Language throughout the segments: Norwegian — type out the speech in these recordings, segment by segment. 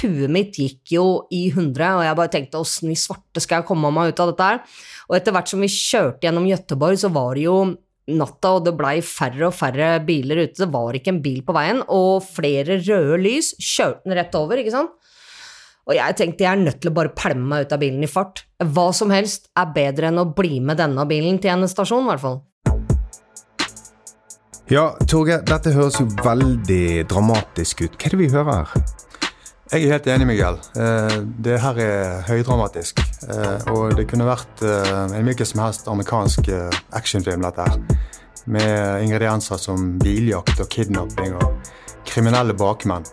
huet mitt gikk jo i hundre, og jeg bare tenkte åssen i svarte skal jeg komme meg ut av dette her? Og etter hvert som vi kjørte gjennom Gøteborg, så var det jo natta, og det blei færre og færre biler ute. Det var ikke en bil på veien, og flere røde lys kjørte den rett over, ikke sant? Og jeg tenkte jeg er nødt til å bare pælme meg ut av bilen i fart. Hva som helst er bedre enn å bli med denne bilen til en stasjon, i hvert fall. Ja, Torgeir, dette høres jo veldig dramatisk ut. Hva er det vi hører her? Jeg er helt enig, Miguel. Eh, det her er høydramatisk. Eh, og det kunne vært eh, en hvilken som helst amerikansk actionfilm, dette her. Med ingredienser som biljakt og kidnapping og kriminelle bakmenn.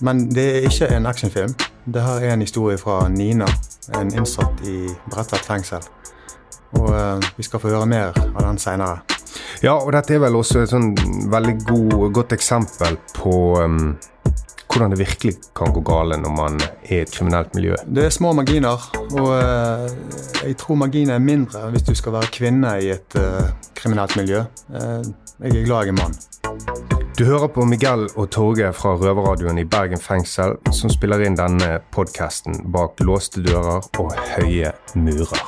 Men det er ikke en actionfilm. Det her er en historie fra Nina, en innsatt i Bredtvet fengsel. Og vi skal få høre mer av den seinere. Ja, og dette er vel også et sånn veldig god, godt eksempel på um, hvordan det virkelig kan gå gale når man er i et kriminelt miljø. Det er små marginer, og uh, jeg tror marginene er mindre hvis du skal være kvinne i et uh, kriminelt miljø. Uh, jeg er glad jeg er mann. Du hører på Miguel og Torge fra Røverradioen i Bergen fengsel, som spiller inn denne podkasten bak låste dører og høye murer.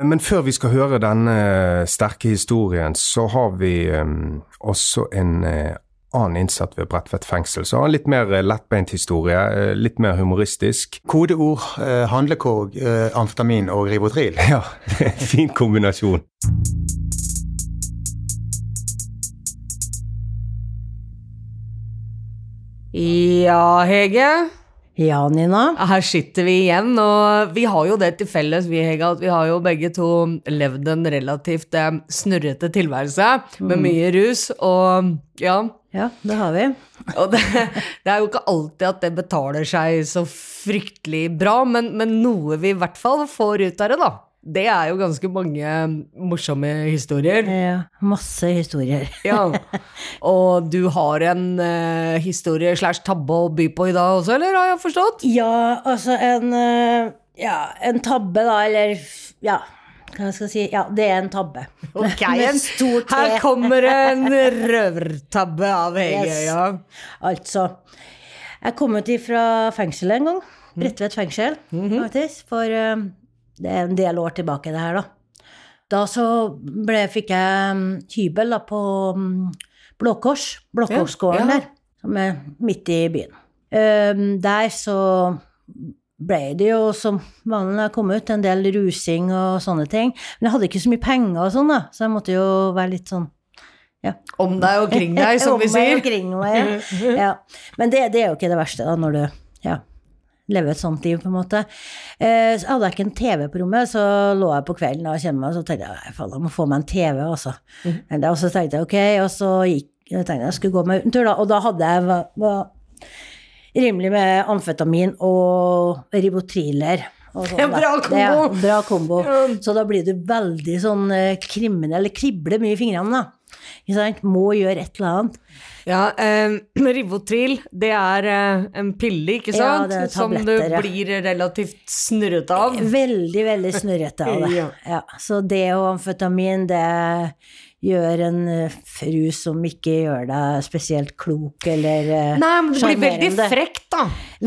Men før vi skal høre denne sterke historien, så har vi også en annen innsatt ved Bredtvet fengsel. Så har en litt mer uh, lettbeint historie, uh, litt mer humoristisk. Kodeord eh, handlekorg, amfetamin og Rivotril. Ja, fin kombinasjon. Ja, Hege. Ja, Nina. Her sitter vi igjen, og vi har jo det til felles, vi, Hega, at vi har jo begge to levd en relativt eh, snurrete tilværelse med mm. mye rus, og ja. Ja, det har vi. og det, det, er jo ikke alltid at det betaler seg så fryktelig bra, men, men noe vi i hvert fall får ut av det, da. Det er jo ganske mange morsomme historier. Ja, masse historier. ja, Og du har en uh, historie slash tabbe å by på i dag også, eller har jeg forstått? Ja, altså en uh, Ja, en tabbe, da, eller Ja. Hva skal jeg si? Ja, det er en tabbe. Ok, Her kommer en røvertabbe av Hege, yes. ja. Altså. Jeg kom ut fra fengselet en gang. Bredtvet fengsel, mm -hmm. faktisk. For uh, det er en del år tilbake, det her, da. Da så ble, fikk jeg um, hybel da, på um, Blå Kors, Blåkorsgården ja, ja. der, som er midt i byen. Um, der så ble det jo, som vanlig da jeg kom ut, en del rusing og sånne ting. Men jeg hadde ikke så mye penger og sånn, da, så jeg måtte jo være litt sånn ja. Om deg og kring deg, som vi sier. Om meg og kring meg, ja. ja. Men det, det, er jo ikke det verste, da, når du ja, leve et sånt liv, på en måte. Eh, så hadde jeg ikke en TV på rommet, så lå jeg på kvelden og kjente meg, og så tenkte jeg faen, jeg må få meg en TV, altså. Mm. Og så tenkte jeg ok, og så gikk jeg tenkte jeg skulle gå meg utentur, da, og da hadde jeg var, var rimelig med amfetamin og ribotriler. Og sånn, bra kombo! Ja, bra kombo. Så da blir du veldig sånn eh, kriminell, kribler mye i fingrene, da. Må gjøre et eller annet. Ja, eh, Rivotril, det er eh, en pille, ikke sant? Ja, Som du blir relativt snurrete av. Veldig, veldig snurrete av det. ja. ja. Så det og amfetamin, det gjør en uh, fru som ikke gjør deg spesielt klok eller sjarmerende. Nei, men du blir veldig frekk, da.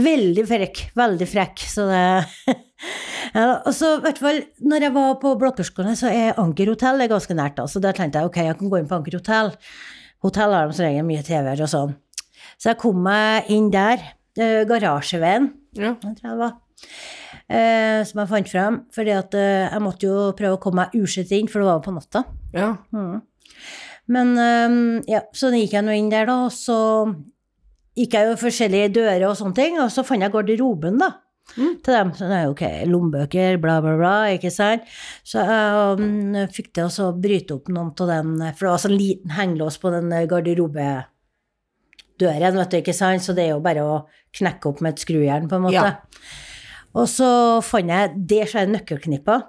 Veldig frekk. Veldig frekk. Så det ja, og så, hvert fall, når jeg var på Blåkorsgården, så er Anker hotell ganske nært. da, Så der tenkte jeg ok, jeg kan gå inn på Anker hotell. Hotell har de som regel mye TV-er og sånn. Så jeg kom meg inn der. Uh, garasjeveien, ja. jeg tror det var. Uh, som jeg fant frem. Fordi at uh, jeg måtte jo prøve å komme meg ursett inn, for det var jo på natta. Ja. Mm. Men ja, så gikk jeg nå inn der, da, og så gikk jeg jo forskjellige dører og sånne ting, og så fant jeg garderoben, da. Mm. Til dem. Så det er ok, lommebøker, bla, bla, bla, ikke sant. Så jeg um, fikk til å bryte opp noen av den for det var sånn liten hengelås på den garderobedøren, vet du, ikke sant, så det er jo bare å knekke opp med et skrujern, på en måte. Ja. Og så fant jeg det svære nøkkelknipper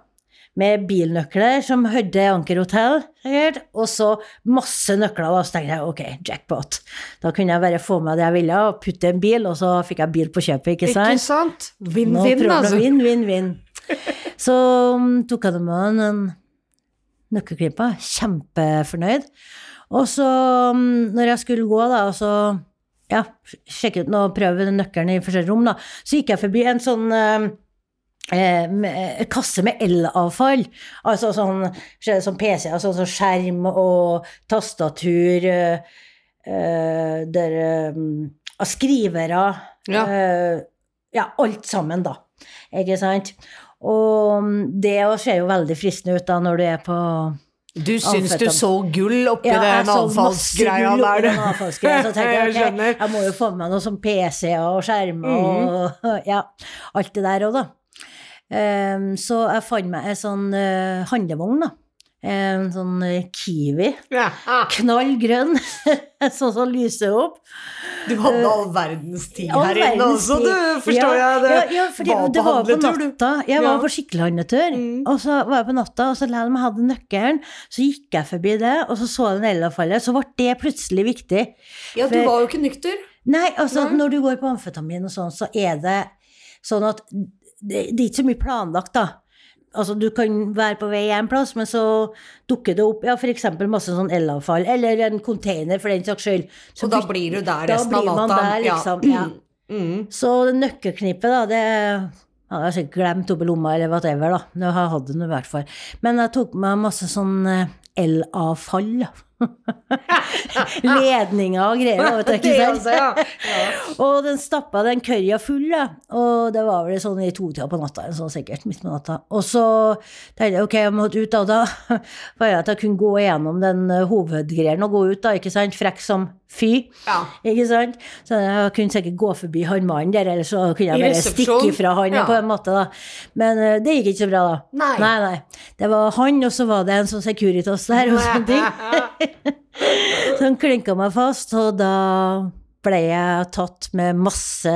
med bilnøkler som hørte Anker hotell, sikkert, og så masse nøkler. Og så tenkte jeg ok, jackpot. Da kunne jeg bare få med det jeg ville, og putte en bil, og så fikk jeg bil på kjøpet, ikke sant? Ikke sant? Vinn-vinn, altså. Vinn, vinn, vinn. Så um, tok jeg med en nøkkelklipper, kjempefornøyd. Og så, um, når jeg skulle gå, da, og så ja, sjekke ut noe, prøve nøkkelen i forskjellige rom, da. Så gikk jeg forbi en sånn eh, eh, kasse med elavfall. Altså sånn, sånn PC, altså sånn skjerm og tastatur eh, eh, der, eh, Skrivere. Ja. eh, ja, alt sammen, da. Ikke sant? Og mm, det ser jo veldig fristende ut da når du er på Du syns du så gull oppi ja, den avfallsgreia der, avfallsgreia, Så tenkte jeg, Jeg ok. Mhm. jeg må jo få med meg noe som PC-er og skjermer og ja, alt det der òg, da. Ehm, så jeg fant meg en sånn eh, handlevogn, da. En sånn eh, Kiwi. Ja. Knall grønn, sånn som lyser opp. Du hadde all verdens ting All her inne altså også, du, forstår ja, jeg. Det ja, ja, var det var på natta. Jeg var på skikkelig handletur, Mm. og så var jeg på natta, og så om jeg hadde nøkkelen, så gikk jeg forbi det, og så så jeg den elavfallet, så ble det plutselig viktig. Ja, du For- var jo ikke nykter. Nei, altså Nei. når du går på amfetamin og sånn, så er det sånn at det, det er ikke så mye planlagt, da. Altså, du kan være på vei en plass, men så dukker det opp ja, eksempel masse sånn elavfall, eller en container for den saks skyld. Så Og da blir du der resten av blir man natta. der, liksom. Ja. Mm. Så det nøkkelknippet, da, det ja, jeg har sikkert glemt oppi lomma eller whatever, da. Jeg hatt det i hvert fall. Men jeg tok med masse sånn eh, elavfall. Ledninger og greier, vet du, ikke sant? også, ja. ja. Og den stappa den kørja full, da. Og det var vel sånn i totida på natta, sånn sikkert, midt på natta. Og så tenkte jeg ok, jeg måtte ut, da. Da var jeg at jeg kunne gå gjennom den eh, hovedgreien og gå ut, da, ikke sant. Frekk som fy. Ja. Ikke sant? Så jeg kunne sikkert gå forbi han mannen der, eller så kunne jeg bare stikke fra han Ja. på en måte, da. Men uh, det gikk ikke så bra, da. Nei. nei, nei. Det var han, og så var det en sånn Securitas der, og sånne ting. Så han klinka meg fast, og da ble jeg tatt med masse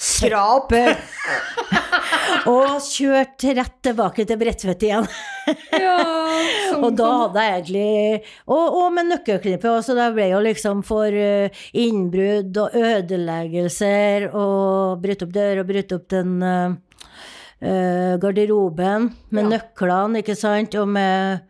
Skrap. og kjørt rett tilbake til Bredtvet igjen. Ja, Og da hadde jeg egentlig Og, og med nøkkelknippet også, det ble jo liksom for eh, innbrudd og ødeleggelser og bryte opp dør og bryte opp den eh, garderoben med Ja. nøklene, ikke sant, og med?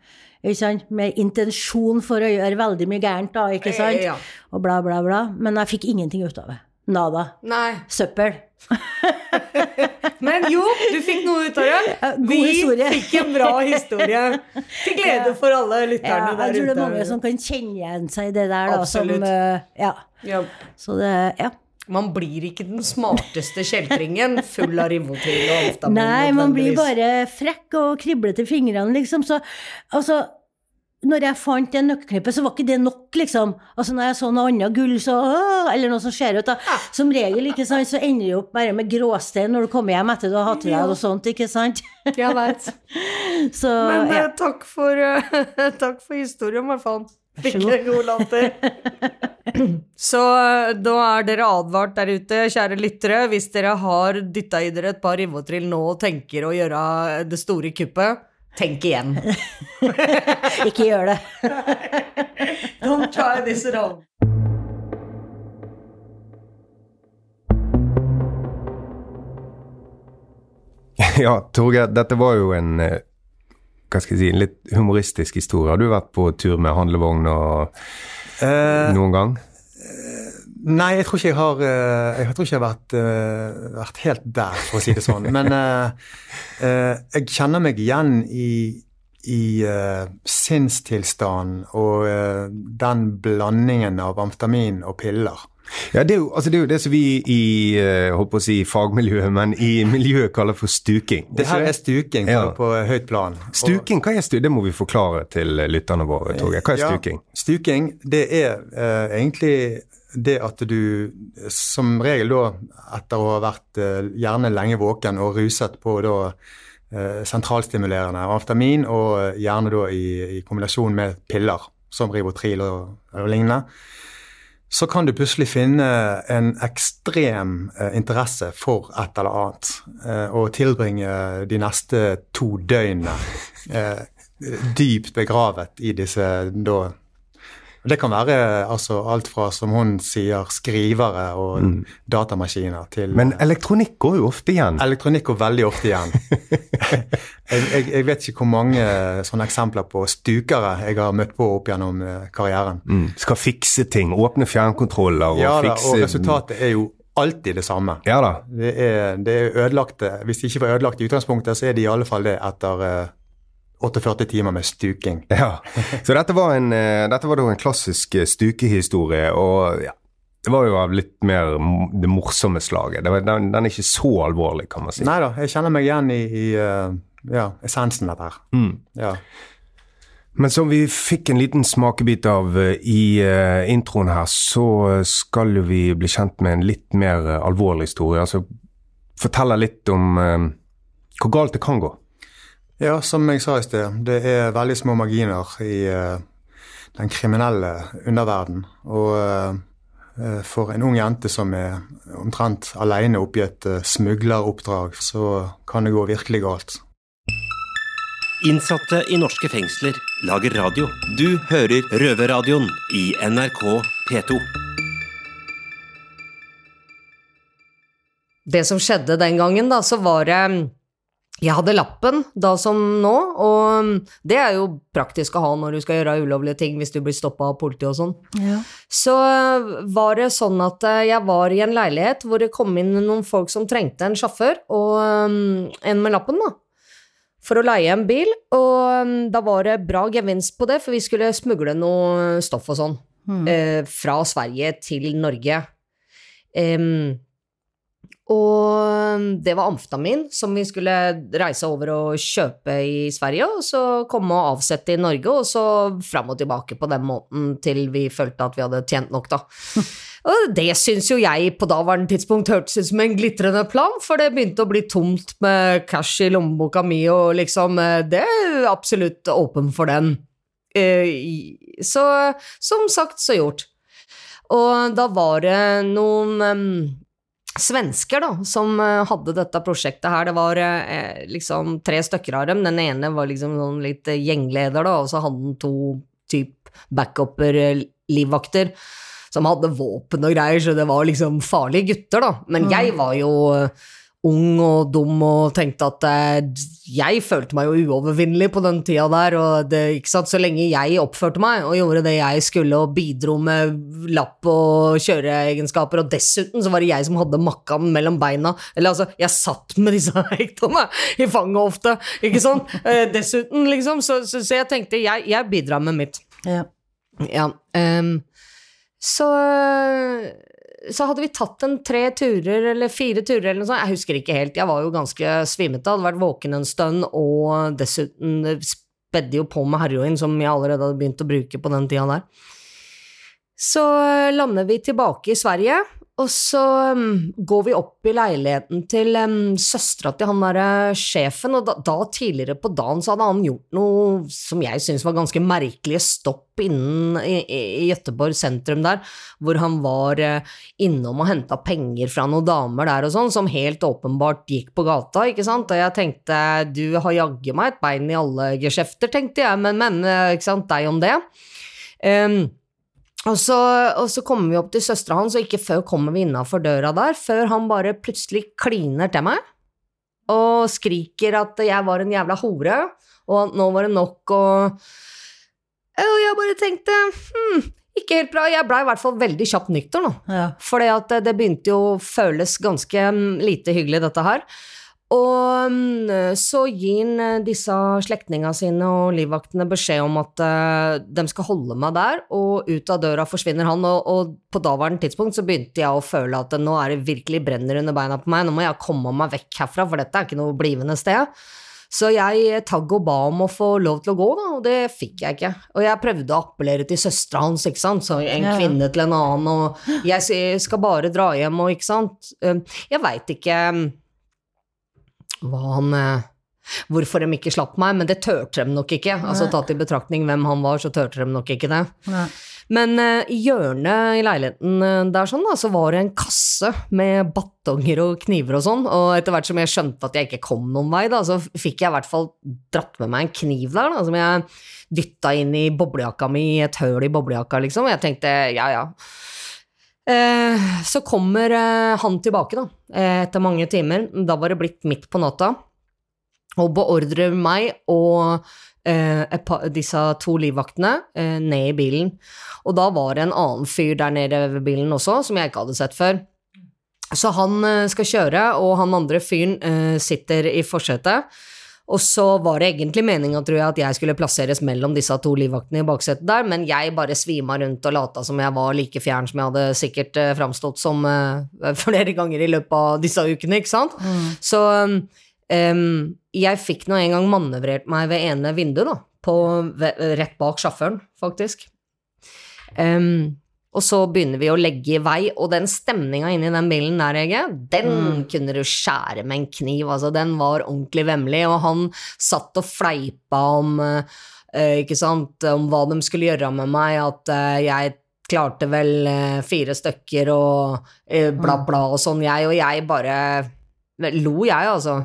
Med intensjon for å gjøre veldig mye gærent, da, ikke sant? Ja. Og bla, bla, bla. Men jeg fikk ingenting ut av det. Nada. Nei. Søppel. Men jo, du fikk noe ut av det. Vi fikk en bra historie. Til glede for alle lytterne Ja, ute. jeg tror det er mange som kan kjenne igjen seg i det der, da. Absolutt. Som, eh, ja. Ja. Så det Ja. Man blir ikke den smarteste kjeltringen full av Rivotril og amfetamin. Nei, man blir bare frekk og kriblete i fingrene, liksom. Så altså når jeg fant det nøkkelknippet, så var ikke det nok, liksom. Altså Når jeg så noe annet gull, så åh, Eller noe som ser ut, da. Som regel, ikke sant, så ender du opp bare med gråstein når du kommer hjem etter du har hatt i deg noe sånt, ikke sant. Jeg veit. Så Men ja. eh, takk, for, takk for historien, i hvert fall. Fikk en god latter. Så eh, da er dere advart der ute, kjære lyttere. Hvis dere har dytta i dere et par Rivotril nå og tenker å gjøre det store kuppet, tenk igjen. Ikke gjør det. Don't try this at all. Ja, Torgeir, dette var jo en eh, hva skal jeg si, en litt humoristisk historie. Har du vært på tur med handlevogn og Eh, noen gang? Nei, jeg tror ikke jeg har eh, Jeg tror ikke jeg har vært, eh, vært helt der, for å si det sånn. Men eh, eh, jeg kjenner meg igjen i, i eh, sinnstilstanden og eh, den blandingen av amfetamin og piller. Ja, det er, jo, altså det er jo det som vi i eh, holdt på å si fagmiljøet, men i miljøet kaller for stuking. Det her er stuking på, Ja. på høyt plan. Stuking, hva er stuking? Det må vi forklare til lytterne våre, Torgeir. Hva er Ja, stuking? Stuking, det er uh, egentlig det at du som regel da, etter å ha vært uh, gjerne lenge våken og ruset på da uh, sentralstimulerende amfetamin, og eh, gjerne da i, i kombinasjon med piller, som Rivotril og, og lignende, så kan du plutselig finne en ekstrem eh, interesse for et eller annet, eh, og tilbringe de neste to døgnene eh, dypt begravet i disse da Det kan være altså, alt fra, som hun sier, skrivere og datamaskiner til Men elektronikk går jo ofte igjen. Elektronikk går veldig ofte igjen. jeg, jeg, jeg vet ikke hvor mange sånne eksempler på stukere jeg har møtt på opp gjennom eh, karrieren. Mm. Skal fikse ting. Åpne fjernkontroller og Ja da, fikse og resultatet er jo alltid det samme. Ja da. Det er, det er ødelagte Hvis de ikke var ødelagt i utgangspunktet, så er de i alle fall det etter eh, 48 timer med stuking. Ja. Så dette var, en, eh, dette var en klassisk eh, stukehistorie, og ja, det var jo av litt mer det morsomme slaget. Det var, den, den er ikke så alvorlig, kan man si. Nei da, jeg kjenner meg igjen i, i eh, ja, essensen av dette her. Mm. Ja. Men som vi fikk en liten smakebit av i introen her, så skal jo vi bli kjent med en litt mer alvorlig historie. Altså fortelle litt om hvor galt det kan gå. Ja, som jeg sa i sted, det er veldig små marginer i eh, den kriminelle underverden. Og eh, eh, for en ung jente som er omtrent alene oppi et smugleroppdrag, så kan det gå virkelig galt. Innsatte i norske fengsler lager radio. Du hører Røverradioen i NRK P2. Det som skjedde den gangen, da, så var det Jeg hadde lappen da som nå, og det er jo praktisk å ha når du skal gjøre ulovlige ting hvis du blir stoppa av politiet og sånn. Ja. Så var det sånn at eh, jeg var i en leilighet hvor det kom inn noen folk som trengte en sjåfør, og um, en med lappen, da. For å leie en bil, og um, da var det bra gevinst på det, for vi skulle smugle noe stoff og sånn. mm. fra Sverige til Norge. Em, og det var amfetamin som vi skulle reise over og kjøpe i Sverige, og så komme og avsette i Norge, og så fram og tilbake på den måten til vi følte at vi hadde tjent nok, da. Og det syns jo jeg på daværende tidspunkt hørtes ut som en glitrende plan, for det begynte å bli tomt med cash i lommeboka mi, og liksom eh, Det er absolutt åpen for den. Eh, Så som sagt, så gjort. Og da var det noen em, svensker da, som eh, hadde dette prosjektet her. Det var eh, liksom tre stykker av dem. Den ene var liksom sånn litt eh, gjengleder, da, og så hadde han to typ backuper, eh, livvakter, som hadde våpen og greier, så det var liksom farlige gutter, da. Men jeg var jo ung og dum og tenkte at eh, jeg følte meg jo uovervinnelig på den tida der, og det, ikke sant, så lenge jeg oppførte meg og gjorde det jeg skulle og bidro med lapp og kjøreegenskaper, og dessuten så var det jeg som hadde makkaen mellom beina, eller altså, jeg satt med disse hektene i fanget ofte, ikke sant, eh, dessuten liksom, så, så, så jeg tenkte jeg, jeg bidrar med mitt. Ja. Ja, um, så så hadde vi tatt en tre turer eller fire turer eller noe sånt, jeg husker ikke helt, jeg var jo ganske svimete, hadde vært våken en stund, og dessuten eh, spedde jo på med heroin, som jeg allerede hadde begynt å bruke på den tida der. Så eh, lander vi tilbake i Sverige, og så um, går vi opp i leiligheten til um, søstera til han derre sjefen, og da, da tidligere på dagen så hadde han gjort noe som jeg syns var ganske merkelige stopp innen i, i, Gøteborg sentrum der, hvor han var uh, innom og henta penger fra noen damer der og sånn, som helt åpenbart gikk på gata, ikke sant, og jeg tenkte du har jaggu meg et bein i alle geskjefter, tenkte jeg, men, men, uh, ikke sant, deg om det. Um, og så, og så kommer vi opp til søstera hans, og ikke før kommer vi innafor døra der, før han bare plutselig kliner til meg og skriker at jeg var en jævla hore, og at nå var det nok, og Og jeg bare tenkte hm, ikke helt bra. Jeg blei i hvert fall veldig kjapt nykter nå. Ja. For det begynte jo å føles ganske mm, lite hyggelig, dette her. Og mm, så gir han eh, disse slektningene sine og livvaktene beskjed om at eh, de skal holde meg der, og ut av døra forsvinner han. Og, og på daværende tidspunkt så begynte jeg å føle at nå er det virkelig brenner under beina på meg, nå må jeg komme meg vekk herfra, for dette er ikke noe blivende sted. Så jeg tagg og ba om å få lov til å gå, da, og det fikk jeg ikke. Og jeg prøvde å appellere til søstera hans, ikke sant, så en Ja. kvinne til en annen, og jeg skal bare dra hjem, og ikke sant. Eh, Jeg veit ikke hva han eh, Hvorfor de ikke slapp meg, men det turte de nok ikke. Altså Tatt i betraktning hvem han var, så turte de nok ikke det. Nei. Men eh, i hjørnet i leiligheten eh, der sånn, da, så var det en kasse med batonger og kniver og sånn, og etter hvert som jeg skjønte at jeg ikke kom noen vei, da, så fikk jeg i hvert fall dratt med meg en kniv der, da, som jeg dytta inn i boblejakka mi, et høl i boblejakka, liksom, og jeg tenkte ja, ja. Eh, så kommer eh, han tilbake, da, eh, etter mange timer, da var det blitt midt på natta, og beordrer meg og disse to livvaktene ned i bilen. Og da var det en annen fyr der nede ved bilen også, som jeg ikke hadde sett før. Så han skal kjøre, og han andre fyren sitter i forsetet. Og så var det egentlig meninga, tror jeg, at jeg skulle plasseres mellom disse to livvaktene i baksetet der, men jeg bare svima rundt og lata som jeg var like fjern som jeg hadde sikkert eh, framstått som eh, flere ganger i løpet av disse ukene, ikke sant. Mm. Så um, jeg fikk nå en gang manøvrert meg ved ene vinduet, da, på, ved, rett bak sjåføren, faktisk. Um, og så begynner vi å legge i vei, og den stemninga inni den bilen der, Ege, den Mm. kunne du skjære med en kniv, altså, den var ordentlig vemmelig, og han satt og fleipa om eh, ikke sant, om hva de skulle gjøre med meg, at eh, jeg klarte vel eh, fire stykker og eh, bla, bla og sånn, jeg, og jeg bare lo, jeg, altså.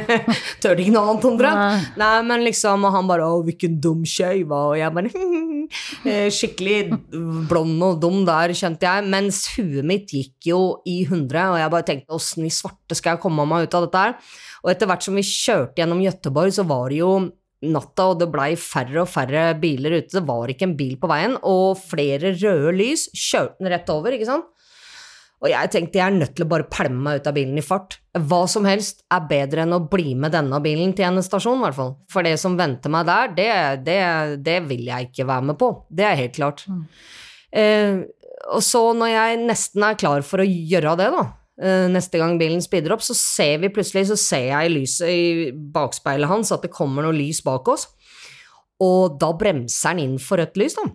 Tørte ikke noe annet, Tondre. Nei. Nei, men liksom, og han bare 'Å, hvilken dum skeive', og jeg bare eh, Skikkelig blond og dum der, kjente jeg. Mens huet mitt gikk jo i hundre, og jeg bare tenkte 'åssen i svarte skal jeg komme meg ut av dette her'? Og etter hvert som vi kjørte gjennom Gøteborg, så var det jo natta, og det blei færre og færre biler ute. Det var ikke en bil på veien, og flere røde lys. Kjørte den rett over, ikke sant? Og jeg tenkte jeg er nødt til å bare pælme meg ut av bilen i fart. Hva som helst er bedre enn å bli med denne bilen til en stasjon, i hvert fall. For det som venter meg der, det, det, det vil jeg ikke være med på. Det er helt klart. Eh, og så når jeg nesten er klar for å gjøre det, da, eh, neste gang bilen speeder opp, så ser vi plutselig, så ser jeg i lyset i bakspeilet hans at det kommer noe lys bak oss. Og da bremser han inn for rødt lys, da.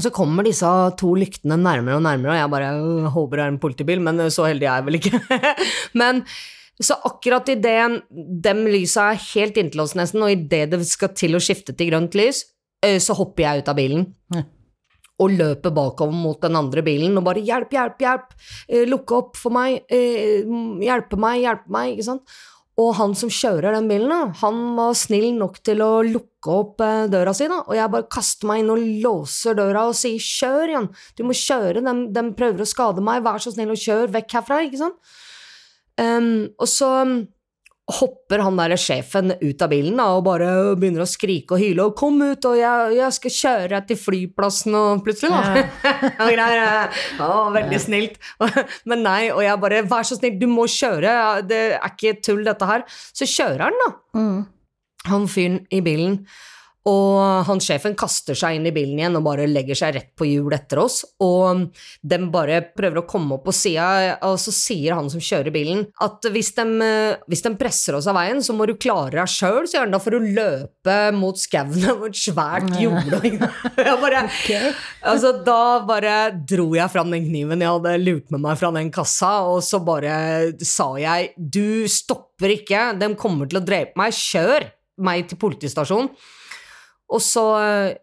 Så kommer disse to lyktene nærmere og nærmere, og jeg bare øh, håper det er en politibil, men øh, så heldig er jeg vel ikke. men så akkurat idet dem lysa er helt inntil oss nesten, og idet det skal til å skifte til grønt lys, øh, så hopper jeg ut av bilen. Ja. Og løper bakover mot den andre bilen og bare 'hjelp, hjelp, hjelp', lukke opp for meg, eh, hjelpe meg, hjelpe meg, ikke sant. Og han som kjører den bilen, han var snill nok til å lukke opp eh, døra si, da, og jeg bare kaster meg inn og låser døra og sier 'kjør igjen', du må kjøre, de, de prøver å skade meg, vær så snill og kjør vekk herfra, ikke sant. Um, og så hopper han der sjefen ut av bilen da, og bare begynner å skrike og hyle og 'kom ut, og jeg, jeg skal kjøre deg til flyplassen', og plutselig, da. greier. å, veldig snilt. Men nei, og jeg bare 'vær så snill, du må kjøre', det er ikke tull, dette her. Så kjører han, da Mm. han fyren i bilen. Og han sjefen kaster seg inn i bilen igjen og bare legger seg rett på hjul etter oss. Og de bare prøver å komme opp på sida, og så sier han som kjører bilen, at hvis de, hvis de presser oss av veien, så må du klare deg sjøl, sier han. Da får du løpe mot skauen og et svært jorde. bare, altså, da bare dro jeg fram den kniven jeg hadde lurt med meg fra den kassa, og så bare sa jeg du stopper ikke, de kommer til å drepe meg, kjør meg til politistasjonen. Og så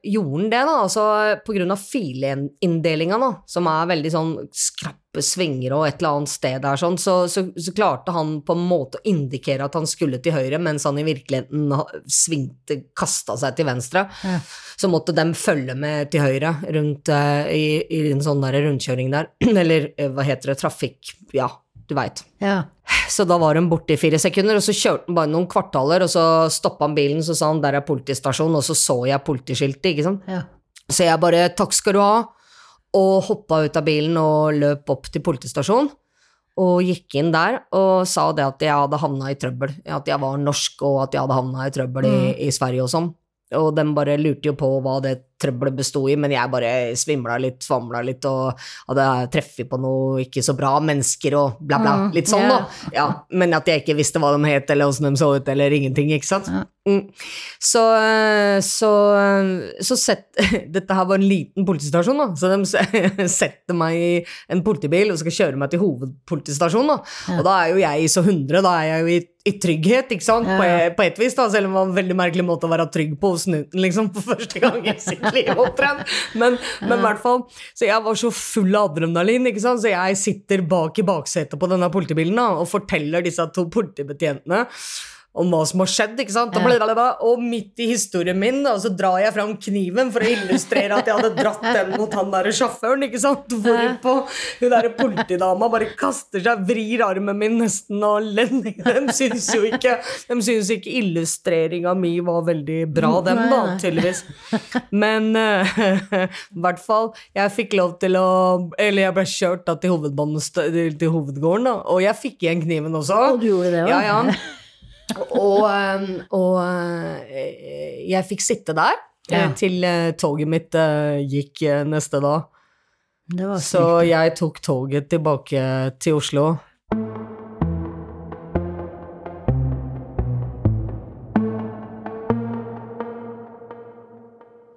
gjorde han det, da, altså på grunn av filinndelinga, som er veldig sånn skrappe svinger og et eller annet sted der, sånn, så, så, så klarte han på en måte å indikere at han skulle til høyre, mens han i virkeligheten svingte, kasta seg til venstre. Ja. Så måtte de følge med til høyre rundt øh, i, i en sånn der rundkjøring der, eller øh, hva heter det, trafikk, ja, du veit. Ja. Så da var hun borte i fire sekunder, og så kjørte han bare noen kvartaler, og så stoppa han bilen, så sa han 'der er politistasjon', og så så jeg politiskiltet, ikke sant. Ja. Så jeg bare 'takk skal du ha', og hoppa ut av bilen og løp opp til politistasjonen. Og gikk inn der og sa det at jeg hadde havna i trøbbel, at jeg var norsk og at jeg hadde havna i trøbbel i, i Sverige og sånn. Og de bare lurte jo på hva det trøbbelet besto i, men jeg bare svimla litt, svamla litt og hadde treffet på noe ikke så bra mennesker og bla, bla. Mm, Litt sånn, yeah. da. Ja, men at jeg ikke visste hva de het, eller åssen de så ut, eller ingenting, ikke sant. Ja. Mm. Så, så, så sett, Dette her var en liten politistasjon, da, så de setter meg i en politibil og skal kjøre meg til hovedpolitistasjonen, da. Og da er jo jeg i så 100, da er jeg jo i, i trygghet, ikke sant, på, Ja. på et vis, da, selv om det var en veldig merkelig måte å være trygg på hos snuten, liksom, for første gang sitt omtrent. Men men i hvert fall Så jeg var så full av adrenalin, ikke sant, så jeg sitter bak i baksetet på denne politibilen da, og forteller disse to politibetjentene om hva som har skjedd. ikke sant? Og, og midt i historien min da, så drar jeg fram kniven for å illustrere at jeg hadde dratt den mot han der sjåføren. ikke sant? Hvorpå hun der politidama bare kaster seg, vrir armen min nesten og ler. De syns jo ikke de syns ikke illustreringa mi var veldig bra, dem, da, tydeligvis. Men uh, i hvert fall, jeg fikk lov til å Eller jeg ble kjørt da til, til hovedgården, da, og jeg fikk igjen kniven også. Og du gjorde det også? Ja, ja. Og, eh, og eh, jeg fikk sitte der eh, Ja. til eh, toget mitt gikk neste dag. Så jeg tok toget tilbake til Oslo.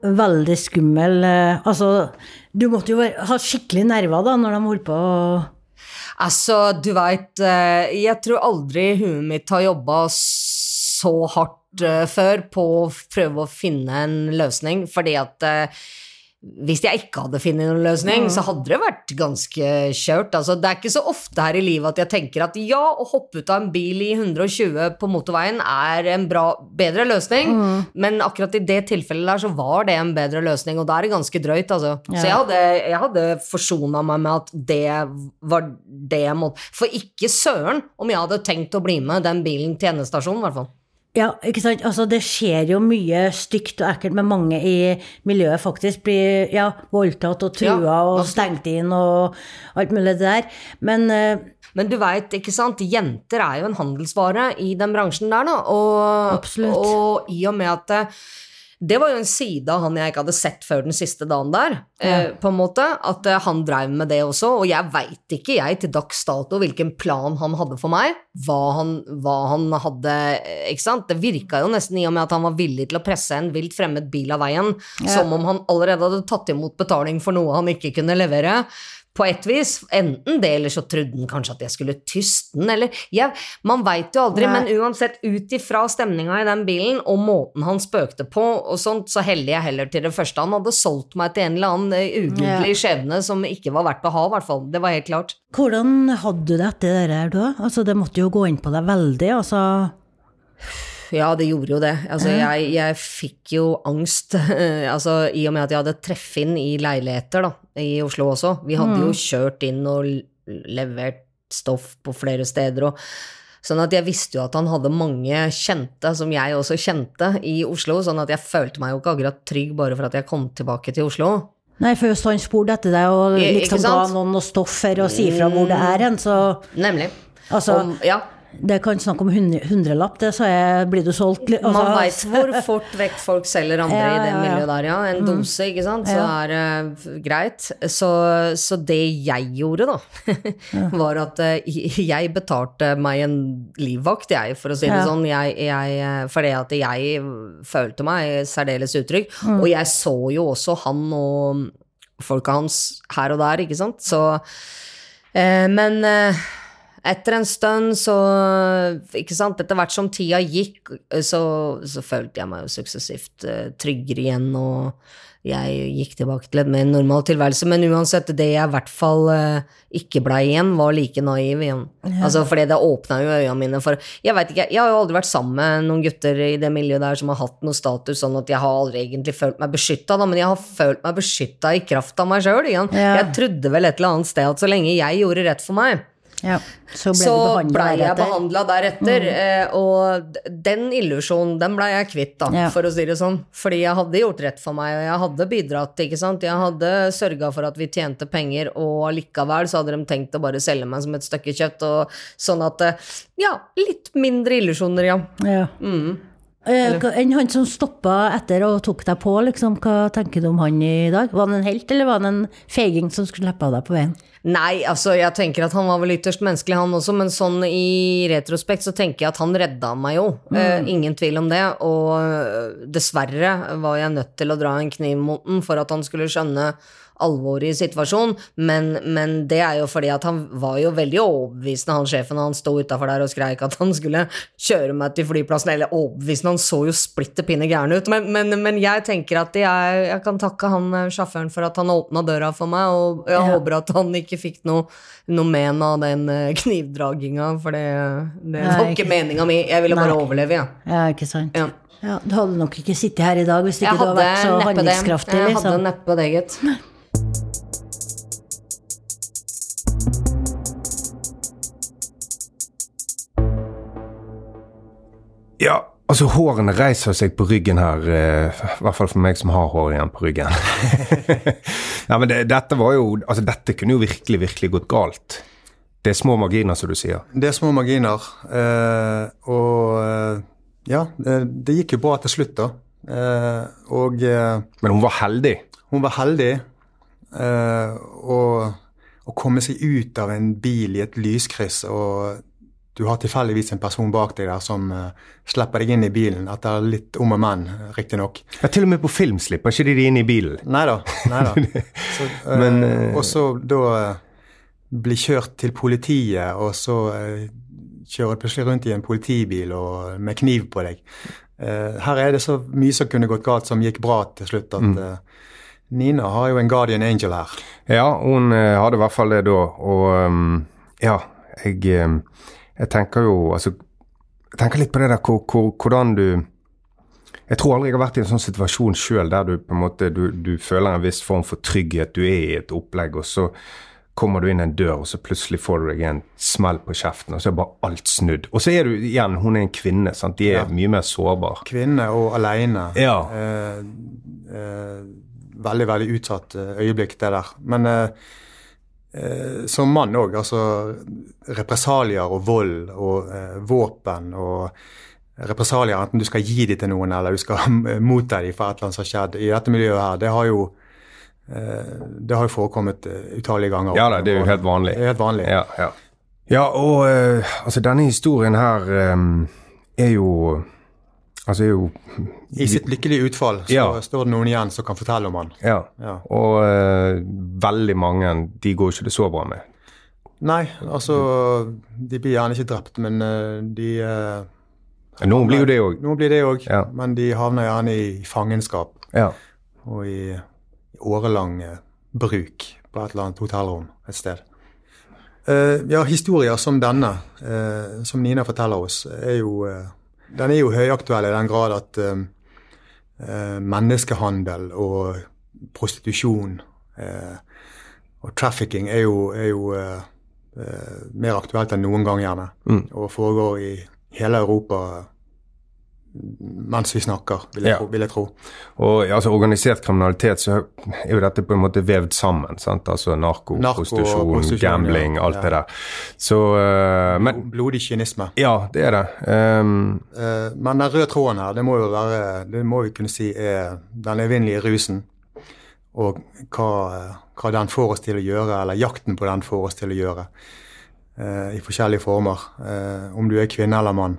Veldig skummel. Altså, du måtte jo ha skikkelig nerver da, når de holdt på å Altså, du veit, jeg tror aldri huet mitt har jobba så hardt eh, før på å prøve å finne en løsning, fordi at eh, hvis jeg ikke hadde funnet noen løsning, så hadde det vært ganske kjørt. Altså, det er ikke så ofte her i livet at jeg tenker at ja, å hoppe ut av en bil i 120 på motorveien er en bra, bedre løsning, men akkurat i det tilfellet der så var det en bedre løsning, og da er det ganske drøyt, altså. Så jeg hadde, jeg hadde forsona meg med at det var det jeg måtte For ikke søren om jeg hadde tenkt å bli med den bilen til endestasjonen, i hvert fall. Ja, ikke sant. Altså, det skjer jo mye stygt og ekkelt med mange i miljøet, faktisk. Blir ja, voldtatt og trua Ja, og stengt inn og alt mulig det der. Men uh, Men du veit, ikke sant, jenter er jo en handelsvare i den bransjen der, da. Og, Absolutt. og i og med at det, var jo en side av han jeg ikke hadde sett før den siste dagen der, eh, på en måte. At eh, han drev med det også, og jeg veit ikke, jeg, til dags dato hvilken plan han hadde for meg. Hva han, hva han hadde eh, Ikke sant. Det virka jo nesten i og med at han var villig til å presse en vilt fremmed bil av veien, som om han allerede hadde tatt imot betaling for noe han ikke kunne levere på et vis. Enten det, eller så trodde han kanskje at jeg skulle tyste den, eller ja, Man veit jo aldri, Nei. men uansett, ut ifra stemninga i den bilen og måten han spøkte på og sånt, så heller jeg heller til det første. Han hadde solgt meg til en eller annen eh, ugudelig skjebne som ikke var verdt å ha, i hvert fall. Det var helt klart. hvordan hadde du det etter det der, da? Altså, det måtte jo gå inn på deg veldig, altså. Ja, det gjorde jo det. Altså, jeg, jeg fikk jo angst, altså, i og med at jeg hadde treff inn i leiligheter da, i Oslo også. Vi hadde jo kjørt inn og levert stoff på flere steder. Og, sånn at jeg visste jo at han hadde mange kjente, som jeg også kjente, i Oslo. Sånn at jeg følte meg jo ikke akkurat trygg bare for at jeg kom tilbake til Oslo. Nei, for hvis han spurte etter deg og liksom ga noen noe stoff for å si fra hvor det er hen, så Nemlig. Altså, Om, ja, det kan snakke om hundrelapp, det, så jeg. blir du solgt. Altså, Man veit hvor fort vekk folk selger andre Ja, i det miljøet der, ja. En dose, ikke sant. Så er det uh, greit. Så, så det jeg gjorde, da, var at uh, jeg betalte meg en livvakt, jeg, for å si det sånn. Jeg, jeg, fordi at jeg følte meg særdeles utrygg. Og jeg så jo også han og folka hans her og der, ikke sant. Så eh, Men eh, etter en stund så Ikke sant, etter hvert som tida gikk, så, så følte jeg meg jo suksessivt eh, tryggere igjen, og jeg gikk tilbake til en mer normal tilværelse. Men uansett, det jeg i hvert fall eh, ikke blei igjen, var like naiv igjen. Altså, fordi det åpna jo øynene mine for Jeg veit ikke, jeg har jo aldri vært sammen med noen gutter i det miljøet der som har hatt noe status, sånn at jeg har aldri egentlig følt meg beskytta, men jeg har følt meg beskytta i kraft av meg sjøl. Ja. Jeg trodde vel et eller annet sted at så lenge jeg gjorde rett for meg, Ja, så ble så behandlet jeg behandla deretter. Mm. Og den illusjonen, den blei jeg kvitt, da, Ja. for å si det sånn. Fordi jeg hadde gjort rett for meg, og jeg hadde bidratt, ikke sant. Jeg hadde sørga for at vi tjente penger, og likevel så hadde de tenkt å bare selge meg som et stykke kjøtt, og sånn at eh, Ja, litt mindre illusjoner, ja. Ja. Mm. Eh, Enn han som stoppa etter og tok deg på, liksom, hva tenker du om han i dag? Var han en helt, eller var han en feiging som skulle slippe av deg på veien? Nei, altså jeg tenker at han var vel ytterst menneskelig han også, men sånn i retrospekt så tenker jeg at han redda meg jo. Eh, ingen tvil om det. Og eh, dessverre var jeg nødt til å dra en kniv mot den for at han skulle skjønne alvoret i situasjonen, men, men det er jo fordi at han var jo veldig overbevisende, han sjefen. Han sto utafor der og skreik at han skulle kjøre meg til flyplassen, eller overbevisende, han så jo splitter pinne gæren ut. Men, men, men, jeg tenker at jeg, jeg kan takke han eh, sjåføren for at han åpna døra for meg, og jeg Ja. håper at han ikke fikk noe, noe men av den eh, knivdraginga, for det, det var ikke ikke- meninga mi. Jeg ville bare Nei. overleve, jeg. Ja, ikke sant. Ja. Ja, du hadde nok ikke sittet her i dag hvis ikke du hadde vært så handlingskraftig. Jeg Liksom. hadde neppe det, gitt. Ja, altså hårene reiser seg på ryggen her, eh, i hvert fall for meg som har hår igjen på ryggen. ja, men det, dette var jo, altså dette kunne jo virkelig, virkelig gått galt. Det er små marginer, som du sier. Det er små marginer. eh, og eh, ja, det, det gikk jo bra til slutt, da. Eh, og eh, Men hun var heldig. hun var heldig å, å komme seg ut av en bil i et lyskryss, og du har tilfeldigvis en person bak deg der som eh, slipper deg inn i bilen etter litt om og men, riktignok. Ja, til og med på film slipper ikke de de inn i bilen. Nei da. Eh, Men, eh, og så da eh, bli kjørt til politiet, og så eh, kjører plutselig rundt i en politibil og, med kniv på deg. Uh, her er det så mye som kunne gått galt, som gikk bra til slutt. at eh, Nina har jo en guardian angel her. Ja, hun eh, hadde i hvert fall det da, og um, ja, jeg, ehm, jeg tenker jo, altså, jeg tenker litt på det der, hvor, hvor, hvordan du, jeg tror aldri jeg har vært i en sånn situasjon selv, der du på en måte, du, du føler en viss form for trygghet, du er i et opplegg, og så kommer du inn en dør, og så plutselig får du deg en smell på kjeften, og så er bare alt snudd. Og så er du igjen, hun er en kvinne, sant? de er Ja. mye mer sårbare. Kvinne og aleine. Ja. Eh, eh, veldig, veldig utsatt eh, øyeblikk, det der. Men eh, eh, som mann òg, altså represalier og vold og eh, våpen og represalier, enten du skal gi dem til noen eller du skal motta dem for et eller annet som har skjedd i dette miljøet her, det har jo det har jo forekommet utallige ganger. Ja da, det er jo helt vanlig. Det helt vanlig. Ja, ja. ja og altså denne historien her um, er jo Altså jo I sitt lykkelige utfall så Ja. står det noen igjen som kan fortelle om han. Ja. Ja. Og uh, veldig mange de går ikke det så bra med. Nei, altså De blir gjerne ikke drept, men eh, de uh, Noen blir jo det òg. Noen blir det òg, Ja. men de havner gjerne i fangenskap Ja. og i, årelang bruk på et eller annet hotellrom et sted. Uh, ja, historier som denne, som Nina forteller oss, er jo Den er jo høyaktuell i den grad at eh, menneskehandel og prostitusjon uh, og trafficking er jo, er jo uh, mer aktuelt enn noen gang, gjerne. Mm. Og foregår i hele Europa mens vi snakker, vil jeg, Ja. tro, vil jeg tro. Og altså organisert kriminalitet, så er jo dette på en måte vevd sammen. sant? Altså narko, Narko, prostitusjon, gambling, ja. alt Ja. det der. Så uh, Men Blodig kynisme. ja, det er det. Um, uh, men den røde tråden her, det må jo være, det må vi kunne si er den evinnelige rusen. Og hva, hva den får oss til å gjøre, eller jakten på den får oss til å gjøre. Uh, I forskjellige former. Om du er kvinne eller mann.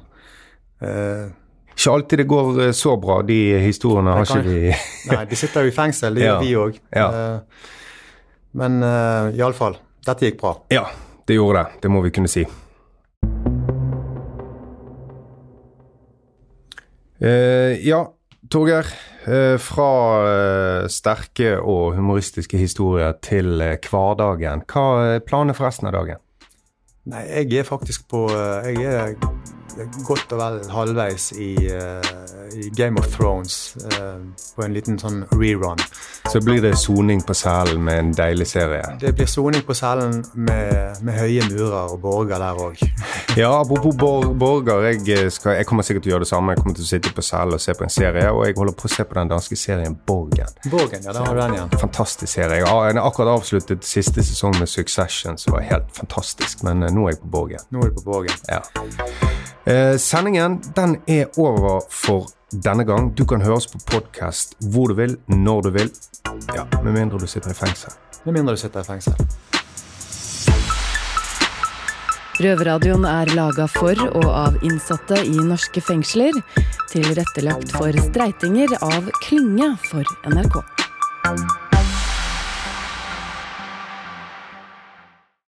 Eh, ikke alltid det går eh, så bra. De historiene har ikke vi nei, de sitter jo i fengsel, det gjør vi òg. Men uh, iallfall, dette gikk bra. Ja, det gjorde det. Det må vi kunne si. Uh, ja, Torgeir. Uh, fra uh, sterke og humoristiske historier til eh, hverdagen. Hva er planene for resten av dagen? Nei, jeg er faktisk på eh, Jeg er godt og vel halvveis i, eh, i Game of Thrones eh, på en liten sånn rerun. Så blir det soning på Sælen med en deilig serie. Det blir soning på Sælen med, med høye murer og borger der òg. Ja, apropos Bor Borger. Jeg, eh, skal, jeg kommer sikkert til å gjøre det samme. Jeg kommer til å sitte på Sælen og se på en serie, og jeg holder på å se på den danske serien Borgen. Borgen, ja, der har du den igjen. Fantastisk serie. Jeg har akkurat avsluttet siste sesong med Succession, som var helt fantastisk, men nå er jeg på Borgen. Nå er du på Borgen. Ja. Eh, sendingen den er over for denne gang. Du kan høres på podkast hvor du vil, når du vil. Ja, Med mindre du sitter i fengsel. Med mindre du sitter i fengsel. Røverradioen er laga for og av innsatte i norske fengsler. Tilrettelagt for streitinger av Klynge for NRK.